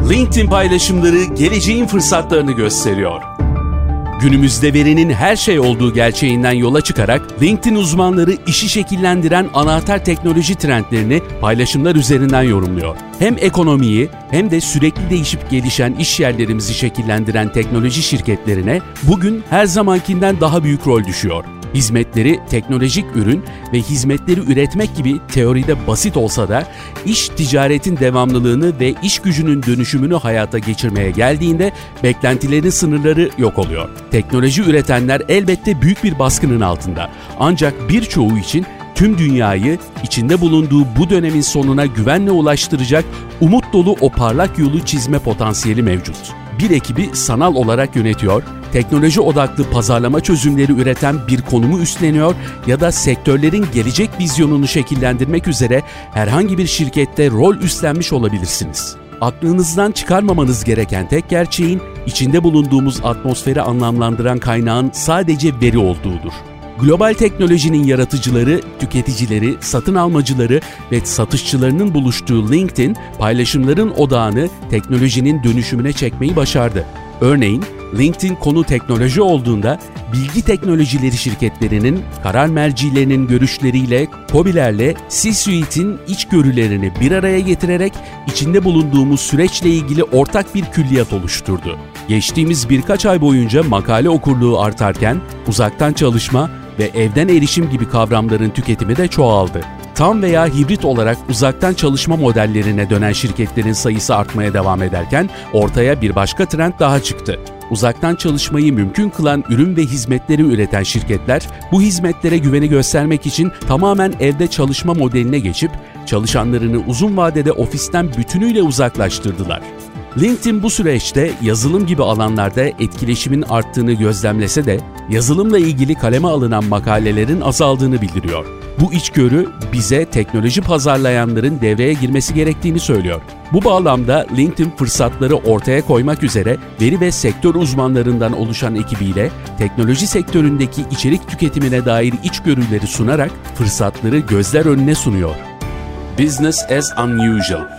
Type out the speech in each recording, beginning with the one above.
LinkedIn paylaşımları geleceğin fırsatlarını gösteriyor. Günümüzde verinin her şey olduğu gerçeğinden yola çıkarak LinkedIn uzmanları işi şekillendiren anahtar teknoloji trendlerini paylaşımlar üzerinden yorumluyor. Hem ekonomiyi hem de sürekli değişip gelişen iş yerlerimizi şekillendiren teknoloji şirketlerine bugün her zamankinden daha büyük rol düşüyor. Hizmetleri teknolojik ürün ve hizmetleri üretmek gibi teoride basit olsa da iş ticaretin devamlılığını ve iş gücünün dönüşümünü hayata geçirmeye geldiğinde beklentilerin sınırları yok oluyor. Teknoloji üretenler elbette büyük bir baskının altında. Ancak birçoğu için tüm dünyayı içinde bulunduğu bu dönemin sonuna güvenle ulaştıracak umut dolu o parlak yolu çizme potansiyeli mevcut. Bir ekibi sanal olarak yönetiyor, teknoloji odaklı pazarlama çözümleri üreten bir konumu üstleniyor ya da sektörlerin gelecek vizyonunu şekillendirmek üzere herhangi bir şirkette rol üstlenmiş olabilirsiniz. Aklınızdan çıkarmamanız gereken tek gerçeğin içinde bulunduğumuz atmosferi anlamlandıran kaynağın sadece veri olduğudur. Global teknolojinin yaratıcıları, tüketicileri, satın almacıları ve satışçılarının buluştuğu LinkedIn, paylaşımların odağını teknolojinin dönüşümüne çekmeyi başardı. Örneğin LinkedIn konu teknoloji olduğunda bilgi teknolojileri şirketlerinin karar mercilerinin görüşleriyle, COBİ'lerle C-Suite'in içgörülerini bir araya getirerek içinde bulunduğumuz süreçle ilgili ortak bir külliyat oluşturdu. Geçtiğimiz birkaç ay boyunca makale okurluğu artarken uzaktan çalışma ve evden erişim gibi kavramların tüketimi de çoğaldı. Tam veya hibrit olarak uzaktan çalışma modellerine dönen şirketlerin sayısı artmaya devam ederken ortaya bir başka trend daha çıktı. Uzaktan çalışmayı mümkün kılan ürün ve hizmetleri üreten şirketler bu hizmetlere güveni göstermek için tamamen evde çalışma modeline geçip çalışanlarını uzun vadede ofisten bütünüyle uzaklaştırdılar. LinkedIn bu süreçte yazılım gibi alanlarda etkileşimin arttığını gözlemlese de yazılımla ilgili kaleme alınan makalelerin azaldığını bildiriyor. Bu içgörü bize teknoloji pazarlayanların devreye girmesi gerektiğini söylüyor. Bu bağlamda LinkedIn fırsatları ortaya koymak üzere veri ve sektör uzmanlarından oluşan ekibiyle teknoloji sektöründeki içerik tüketimine dair içgörüleri sunarak fırsatları gözler önüne sunuyor. Business as unusual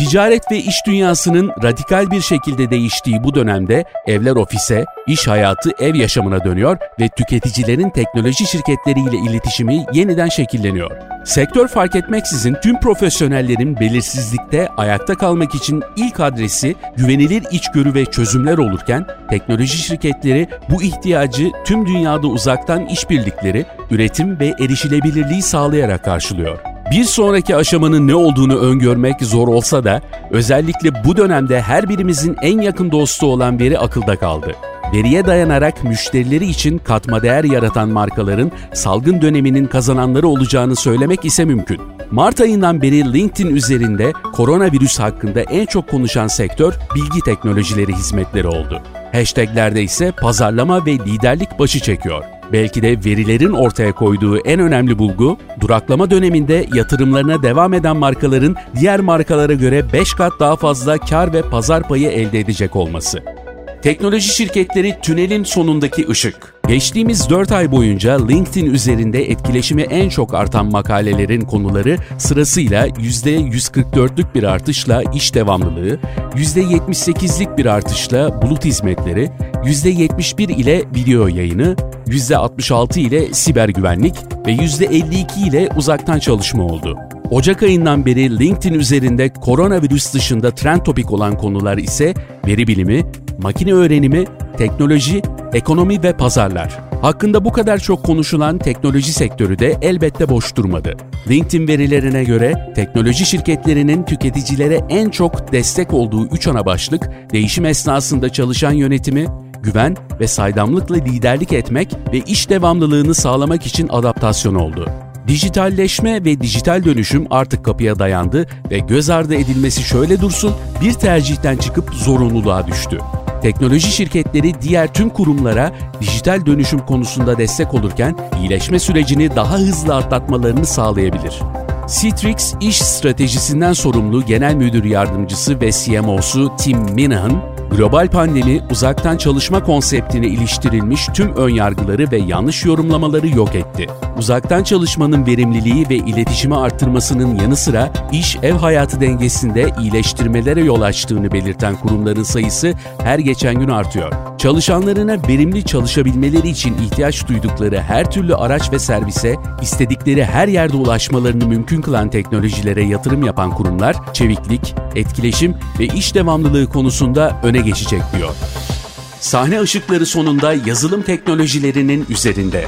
Ticaret ve iş dünyasının radikal bir şekilde değiştiği bu dönemde evler ofise, iş hayatı ev yaşamına dönüyor ve tüketicilerin teknoloji şirketleriyle iletişimi yeniden şekilleniyor. Sektör fark etmeksizin tüm profesyonellerin belirsizlikte ayakta kalmak için ilk adresi güvenilir içgörü ve çözümler olurken teknoloji şirketleri bu ihtiyacı tüm dünyada uzaktan işbirlikleri, üretim ve erişilebilirliği sağlayarak karşılıyor. Bir sonraki aşamanın ne olduğunu öngörmek zor olsa da özellikle bu dönemde her birimizin en yakın dostu olan veri akılda kaldı. Veriye dayanarak müşterileri için katma değer yaratan markaların salgın döneminin kazananları olacağını söylemek ise mümkün. Mart ayından beri LinkedIn üzerinde koronavirüs hakkında en çok konuşan sektör bilgi teknolojileri hizmetleri oldu. Hashtaglerde ise pazarlama ve liderlik başı çekiyor. Belki de verilerin ortaya koyduğu en önemli bulgu, duraklama döneminde yatırımlarına devam eden markaların diğer markalara göre 5 kat daha fazla kar ve pazar payı elde edecek olması. Teknoloji şirketleri tünelin sonundaki ışık. Geçtiğimiz 4 ay boyunca LinkedIn üzerinde etkileşimi en çok artan makalelerin konuları sırasıyla %144'lük bir artışla iş devamlılığı, %78'lik bir artışla bulut hizmetleri, %71 ile video yayını, %66 ile siber güvenlik ve %52 ile uzaktan çalışma oldu. Ocak ayından beri LinkedIn üzerinde koronavirüs dışında trend topik olan konular ise veri bilimi, makine öğrenimi, teknoloji, ekonomi ve pazarlar. Hakkında bu kadar çok konuşulan teknoloji sektörü de elbette boş durmadı. LinkedIn verilerine göre teknoloji şirketlerinin tüketicilere en çok destek olduğu 3 ana başlık, değişim esnasında çalışan yönetimi, güven ve saydamlıkla liderlik etmek ve iş devamlılığını sağlamak için adaptasyon oldu. Dijitalleşme ve dijital dönüşüm artık kapıya dayandı ve göz ardı edilmesi şöyle dursun bir tercihten çıkıp zorunluluğa düştü. Teknoloji şirketleri diğer tüm kurumlara dijital dönüşüm konusunda destek olurken iyileşme sürecini daha hızlı atlatmalarını sağlayabilir. Citrix iş stratejisinden sorumlu Genel Müdür Yardımcısı ve CMO'su Tim Minahan, Global pandemi uzaktan çalışma konseptine iliştirilmiş tüm önyargıları ve yanlış yorumlamaları yok etti. Uzaktan çalışmanın verimliliği ve iletişimi arttırmasının yanı sıra iş ev hayatı dengesinde iyileştirmelere yol açtığını belirten kurumların sayısı her geçen gün artıyor. Çalışanlarına verimli çalışabilmeleri için ihtiyaç duydukları her türlü araç ve servise istedikleri her yerde ulaşmalarını mümkün kılan teknolojilere yatırım yapan kurumlar çeviklik, etkileşim ve iş devamlılığı konusunda öne geçecek diyor. Sahne ışıkları sonunda yazılım teknolojilerinin üzerinde.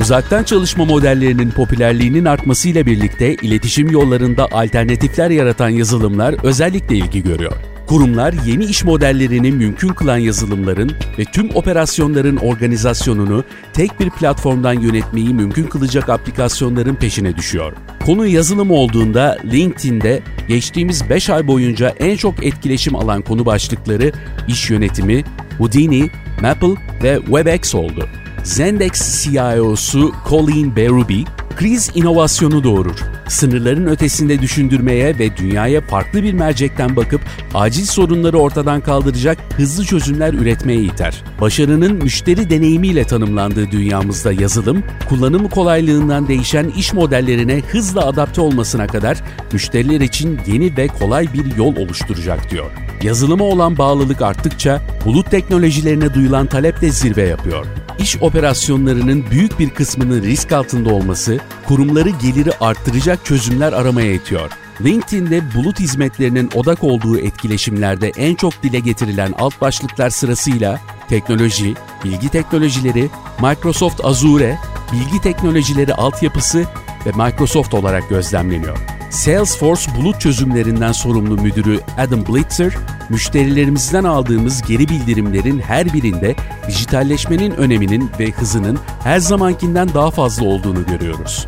Uzaktan çalışma modellerinin popülerliğinin artmasıyla birlikte iletişim yollarında alternatifler yaratan yazılımlar özellikle ilgi görüyor. Kurumlar yeni iş modellerini mümkün kılan yazılımların ve tüm operasyonların organizasyonunu tek bir platformdan yönetmeyi mümkün kılacak aplikasyonların peşine düşüyor. Konu yazılım olduğunda LinkedIn'de geçtiğimiz 5 ay boyunca en çok etkileşim alan konu başlıkları iş yönetimi, Houdini, Maple ve WebEx oldu. Zendex CIO'su Colin Berube, kriz inovasyonu doğurur. Sınırların ötesinde düşündürmeye ve dünyaya farklı bir mercekten bakıp acil sorunları ortadan kaldıracak hızlı çözümler üretmeye iter. Başarının müşteri deneyimiyle tanımlandığı dünyamızda yazılım, kullanım kolaylığından değişen iş modellerine hızla adapte olmasına kadar müşteriler için yeni ve kolay bir yol oluşturacak diyor. Yazılıma olan bağlılık arttıkça bulut teknolojilerine duyulan talep de zirve yapıyor iş operasyonlarının büyük bir kısmının risk altında olması, kurumları geliri arttıracak çözümler aramaya itiyor. LinkedIn'de bulut hizmetlerinin odak olduğu etkileşimlerde en çok dile getirilen alt başlıklar sırasıyla teknoloji, bilgi teknolojileri, Microsoft Azure, bilgi teknolojileri altyapısı ve Microsoft olarak gözlemleniyor. Salesforce bulut çözümlerinden sorumlu müdürü Adam Blitzer, müşterilerimizden aldığımız geri bildirimlerin her birinde dijitalleşmenin öneminin ve hızının her zamankinden daha fazla olduğunu görüyoruz.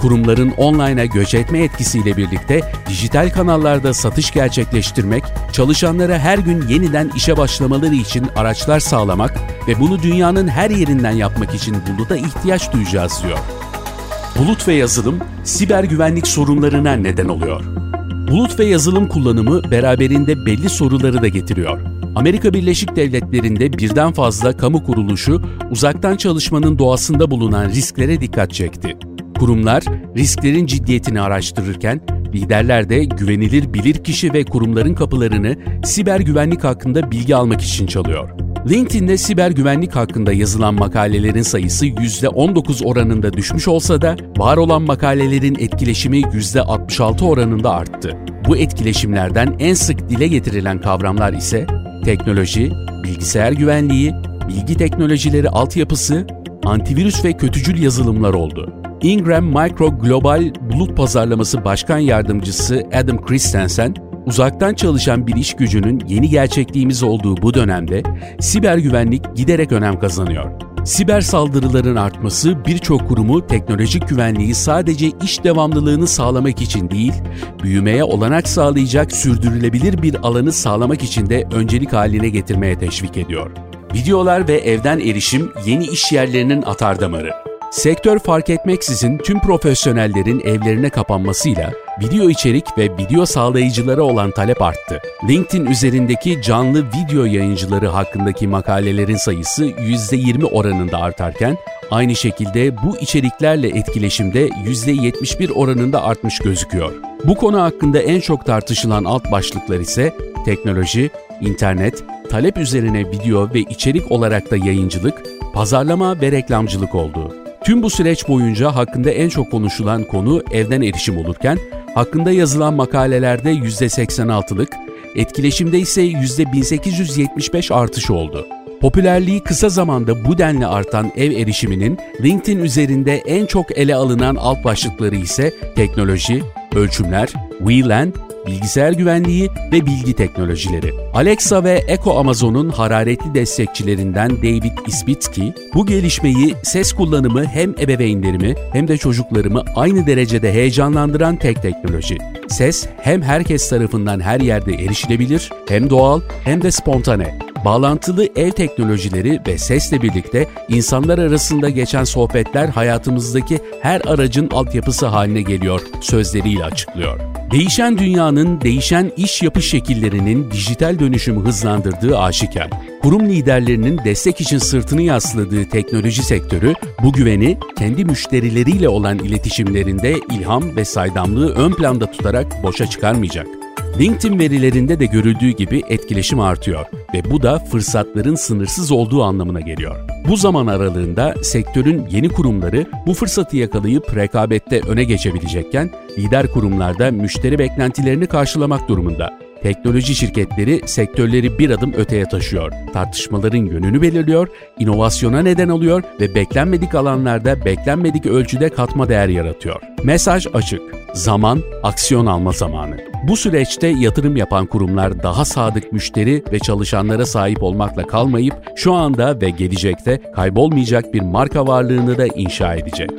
Kurumların online'a göç etme etkisiyle birlikte dijital kanallarda satış gerçekleştirmek, çalışanlara her gün yeniden işe başlamaları için araçlar sağlamak ve bunu dünyanın her yerinden yapmak için buluta ihtiyaç duyacağız diyor. Bulut ve yazılım siber güvenlik sorunlarına neden oluyor. Bulut ve yazılım kullanımı beraberinde belli soruları da getiriyor. Amerika Birleşik Devletleri'nde birden fazla kamu kuruluşu uzaktan çalışmanın doğasında bulunan risklere dikkat çekti. Kurumlar risklerin ciddiyetini araştırırken liderler de güvenilir bilirkişi ve kurumların kapılarını siber güvenlik hakkında bilgi almak için çalıyor. LinkedIn'de siber güvenlik hakkında yazılan makalelerin sayısı %19 oranında düşmüş olsa da var olan makalelerin etkileşimi %66 oranında arttı. Bu etkileşimlerden en sık dile getirilen kavramlar ise teknoloji, bilgisayar güvenliği, bilgi teknolojileri altyapısı, antivirüs ve kötücül yazılımlar oldu. Ingram Micro Global Bulut Pazarlaması Başkan Yardımcısı Adam Christensen, Uzaktan çalışan bir iş gücünün yeni gerçekliğimiz olduğu bu dönemde siber güvenlik giderek önem kazanıyor. Siber saldırıların artması birçok kurumu teknolojik güvenliği sadece iş devamlılığını sağlamak için değil, büyümeye olanak sağlayacak sürdürülebilir bir alanı sağlamak için de öncelik haline getirmeye teşvik ediyor. Videolar ve evden erişim yeni iş yerlerinin atardamarı. Sektör fark etmeksizin tüm profesyonellerin evlerine kapanmasıyla video içerik ve video sağlayıcılara olan talep arttı. LinkedIn üzerindeki canlı video yayıncıları hakkındaki makalelerin sayısı %20 oranında artarken, aynı şekilde bu içeriklerle etkileşimde %71 oranında artmış gözüküyor. Bu konu hakkında en çok tartışılan alt başlıklar ise teknoloji, internet, talep üzerine video ve içerik olarak da yayıncılık, pazarlama ve reklamcılık oldu. Tüm bu süreç boyunca hakkında en çok konuşulan konu evden erişim olurken, hakkında yazılan makalelerde %86'lık, etkileşimde ise %1875 artış oldu. Popülerliği kısa zamanda bu denli artan ev erişiminin LinkedIn üzerinde en çok ele alınan alt başlıkları ise teknoloji, ölçümler, WLAN bilgisayar güvenliği ve bilgi teknolojileri. Alexa ve Echo Amazon'un hararetli destekçilerinden David Isbitsky, bu gelişmeyi ses kullanımı hem ebeveynlerimi hem de çocuklarımı aynı derecede heyecanlandıran tek teknoloji. Ses hem herkes tarafından her yerde erişilebilir, hem doğal hem de spontane. Bağlantılı ev teknolojileri ve sesle birlikte insanlar arasında geçen sohbetler hayatımızdaki her aracın altyapısı haline geliyor sözleriyle açıklıyor. Değişen dünyanın değişen iş yapış şekillerinin dijital dönüşümü hızlandırdığı aşikar. Kurum liderlerinin destek için sırtını yasladığı teknoloji sektörü bu güveni kendi müşterileriyle olan iletişimlerinde ilham ve saydamlığı ön planda tutarak boşa çıkarmayacak. LinkedIn verilerinde de görüldüğü gibi etkileşim artıyor ve bu da fırsatların sınırsız olduğu anlamına geliyor. Bu zaman aralığında sektörün yeni kurumları bu fırsatı yakalayıp rekabette öne geçebilecekken lider kurumlarda müşteri beklentilerini karşılamak durumunda. Teknoloji şirketleri sektörleri bir adım öteye taşıyor. Tartışmaların yönünü belirliyor, inovasyona neden oluyor ve beklenmedik alanlarda beklenmedik ölçüde katma değer yaratıyor. Mesaj açık. Zaman, aksiyon alma zamanı. Bu süreçte yatırım yapan kurumlar daha sadık müşteri ve çalışanlara sahip olmakla kalmayıp şu anda ve gelecekte kaybolmayacak bir marka varlığını da inşa edecek.